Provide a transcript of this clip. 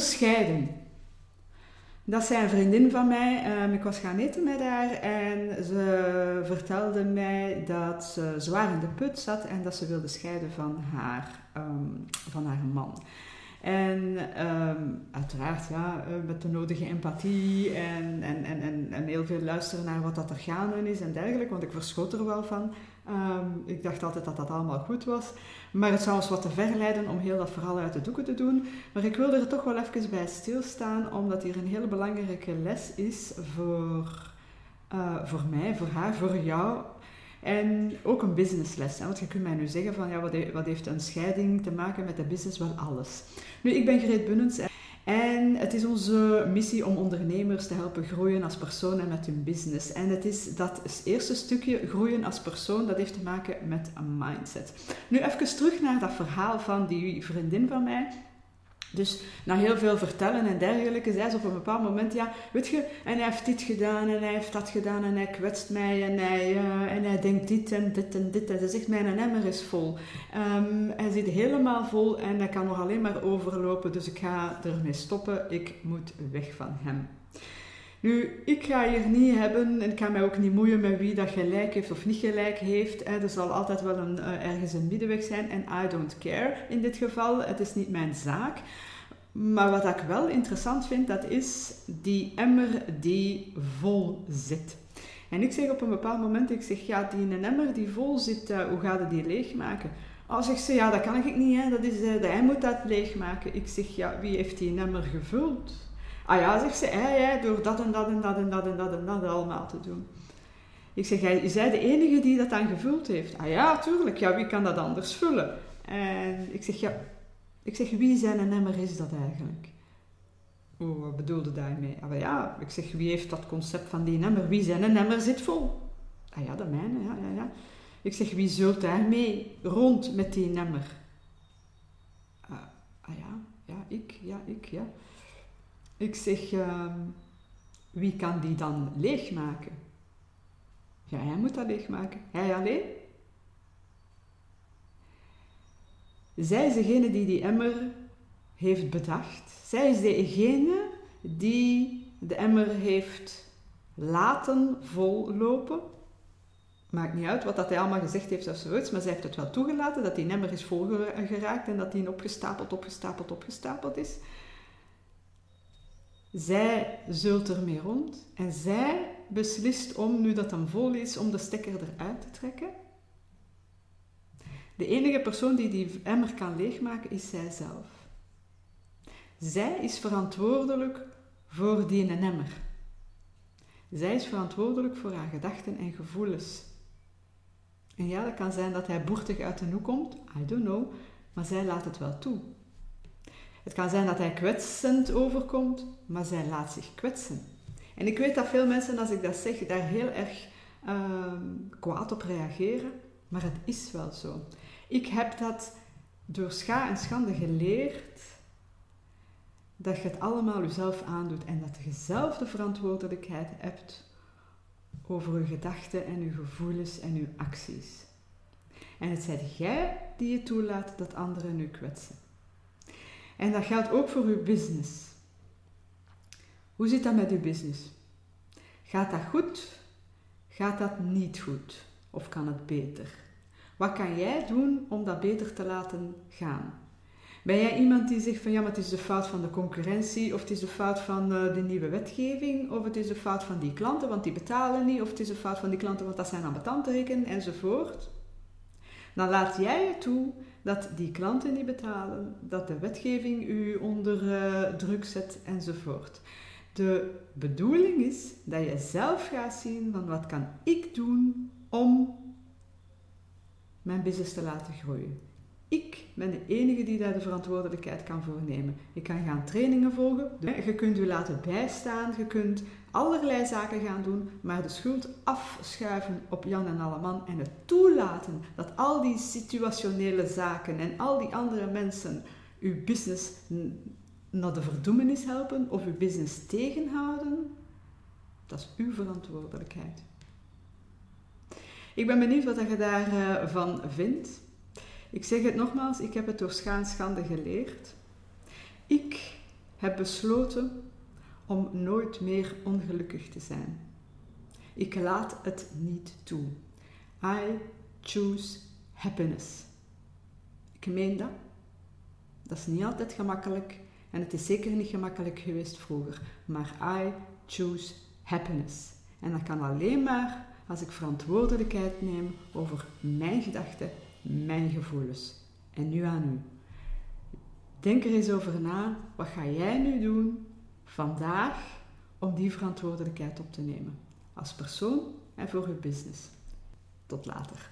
scheiden. Dat zei een vriendin van mij. Ehm, ik was gaan eten met haar en ze vertelde mij dat ze zwaar in de put zat en dat ze wilde scheiden van haar, um, van haar man. En um, uiteraard, ja, eh, met de nodige empathie en, en, en, en, heel veel luisteren naar wat dat er gaande is en dergelijke, want ik verschot er wel van. Um, ik dacht altijd dat dat allemaal goed was. Maar het zou ons wat te ver leiden om heel dat verhaal uit de doeken te doen. Maar ik wilde er toch wel even bij stilstaan, omdat hier een hele belangrijke les is voor, uh, voor mij, voor haar, voor jou. En ook een businessles. Hè? Want je kunt mij nu zeggen van ja, wat, wat heeft een scheiding te maken met de business? Wel alles. Nu, ik ben Greet Bunnens. En het is onze missie om ondernemers te helpen groeien als persoon en met hun business. En het is dat eerste stukje groeien als persoon, dat heeft te maken met een mindset. Nu even terug naar dat verhaal van die vriendin van mij. Dus na heel veel vertellen en dergelijke, zei ze op een bepaald moment, ja, weet je, en hij heeft dit gedaan en hij heeft dat gedaan en hij kwetst mij en hij, uh, en hij denkt dit en dit en dit. En ze zegt, mijn emmer is vol. Um, hij zit helemaal vol en hij kan nog alleen maar overlopen, dus ik ga ermee stoppen. Ik moet weg van hem. Nu, ik ga hier niet hebben en ik ga mij ook niet moeien met wie dat gelijk heeft of niet gelijk heeft. Er zal altijd wel een, uh, ergens een middenweg zijn en I don't care in dit geval. Het is niet mijn zaak. Maar wat ik wel interessant vind, dat is die emmer die vol zit. En ik zeg op een bepaald moment, ik zeg, ja, die een emmer die vol zit, uh, hoe gaat het die leegmaken? Oh, zegt ze, ja, dat kan ik niet, hè. Dat is, uh, hij moet dat leegmaken. Ik zeg, ja, wie heeft die emmer gevuld? Ah ja, zegt ze, door dat en dat en dat en dat en dat en dat allemaal te doen. Ik zeg, jij zij de enige die dat dan gevuld heeft? Ah ja, tuurlijk. Ja, wie kan dat anders vullen? En ik zeg, ja, ik zeg, wie zijn een emmer is dat eigenlijk? Oh, wat bedoelde daarmee? Ah ja, ik zeg, wie heeft dat concept van die emmer? Wie zijn een emmer zit vol? Ah ja, de mijne, ja, ja, ja. Ik zeg, wie zult daarmee rond met die emmer? Ah, ah ja, ja, ik, ja, ik, ja. Ik zeg, uh, wie kan die dan leegmaken? Ja, hij moet dat leegmaken. Hij alleen? Zij is degene die die emmer heeft bedacht. Zij is degene die de emmer heeft laten vollopen. Maakt niet uit wat dat hij allemaal gezegd heeft of zoiets, maar zij heeft het wel toegelaten dat die emmer is volgeraakt en dat die opgestapeld, opgestapeld, opgestapeld is. Zij zult ermee rond en zij beslist om, nu dat dan vol is, om de stekker eruit te trekken. De enige persoon die die emmer kan leegmaken is zijzelf. Zij is verantwoordelijk voor die emmer. Zij is verantwoordelijk voor haar gedachten en gevoelens. En ja, dat kan zijn dat hij boertig uit de hoek komt, I don't know, maar zij laat het wel toe. Het kan zijn dat hij kwetsend overkomt, maar zij laat zich kwetsen. En ik weet dat veel mensen, als ik dat zeg, daar heel erg uh, kwaad op reageren, maar het is wel zo. Ik heb dat door scha en schande geleerd dat je het allemaal jezelf aandoet en dat je zelf de verantwoordelijkheid hebt over je gedachten en je gevoelens en je acties. En het zijt jij die je toelaat dat anderen je kwetsen. En dat geldt ook voor uw business. Hoe zit dat met uw business? Gaat dat goed? Gaat dat niet goed? Of kan het beter? Wat kan jij doen om dat beter te laten gaan? Ben jij iemand die zegt van ja, maar het is de fout van de concurrentie, of het is de fout van eh, de nieuwe wetgeving, of het is de fout van die klanten, want die betalen niet, of het is de fout van die klanten, want dat zijn ambetanten enzovoort? Dan laat jij het toe dat die klanten niet betalen, dat de wetgeving u onder uh, druk zet enzovoort. De bedoeling is dat je zelf gaat zien van wat kan ik doen om mijn business te laten groeien. Ik ben de enige die daar de verantwoordelijkheid kan voor nemen. Je kan gaan trainingen volgen, je kunt u laten bijstaan, je kunt allerlei zaken gaan doen, maar de schuld afschuiven op Jan en Alleman en het toelaten dat al die situationele zaken en al die andere mensen uw business naar de verdoemenis helpen of uw business tegenhouden, dat is uw verantwoordelijkheid. Ik ben benieuwd wat je daarvan vindt. Ik zeg het nogmaals, ik heb het door schande geleerd. Ik heb besloten om nooit meer ongelukkig te zijn. Ik laat het niet toe. I choose happiness. Ik meen dat. Dat is niet altijd gemakkelijk en het is zeker niet gemakkelijk geweest vroeger, maar I choose happiness. En dat kan alleen maar als ik verantwoordelijkheid neem over mijn gedachten, mijn gevoelens. En nu aan u. Denk er eens over na. Wat ga jij nu doen vandaag om die verantwoordelijkheid op te nemen? Als persoon en voor uw business. Tot later.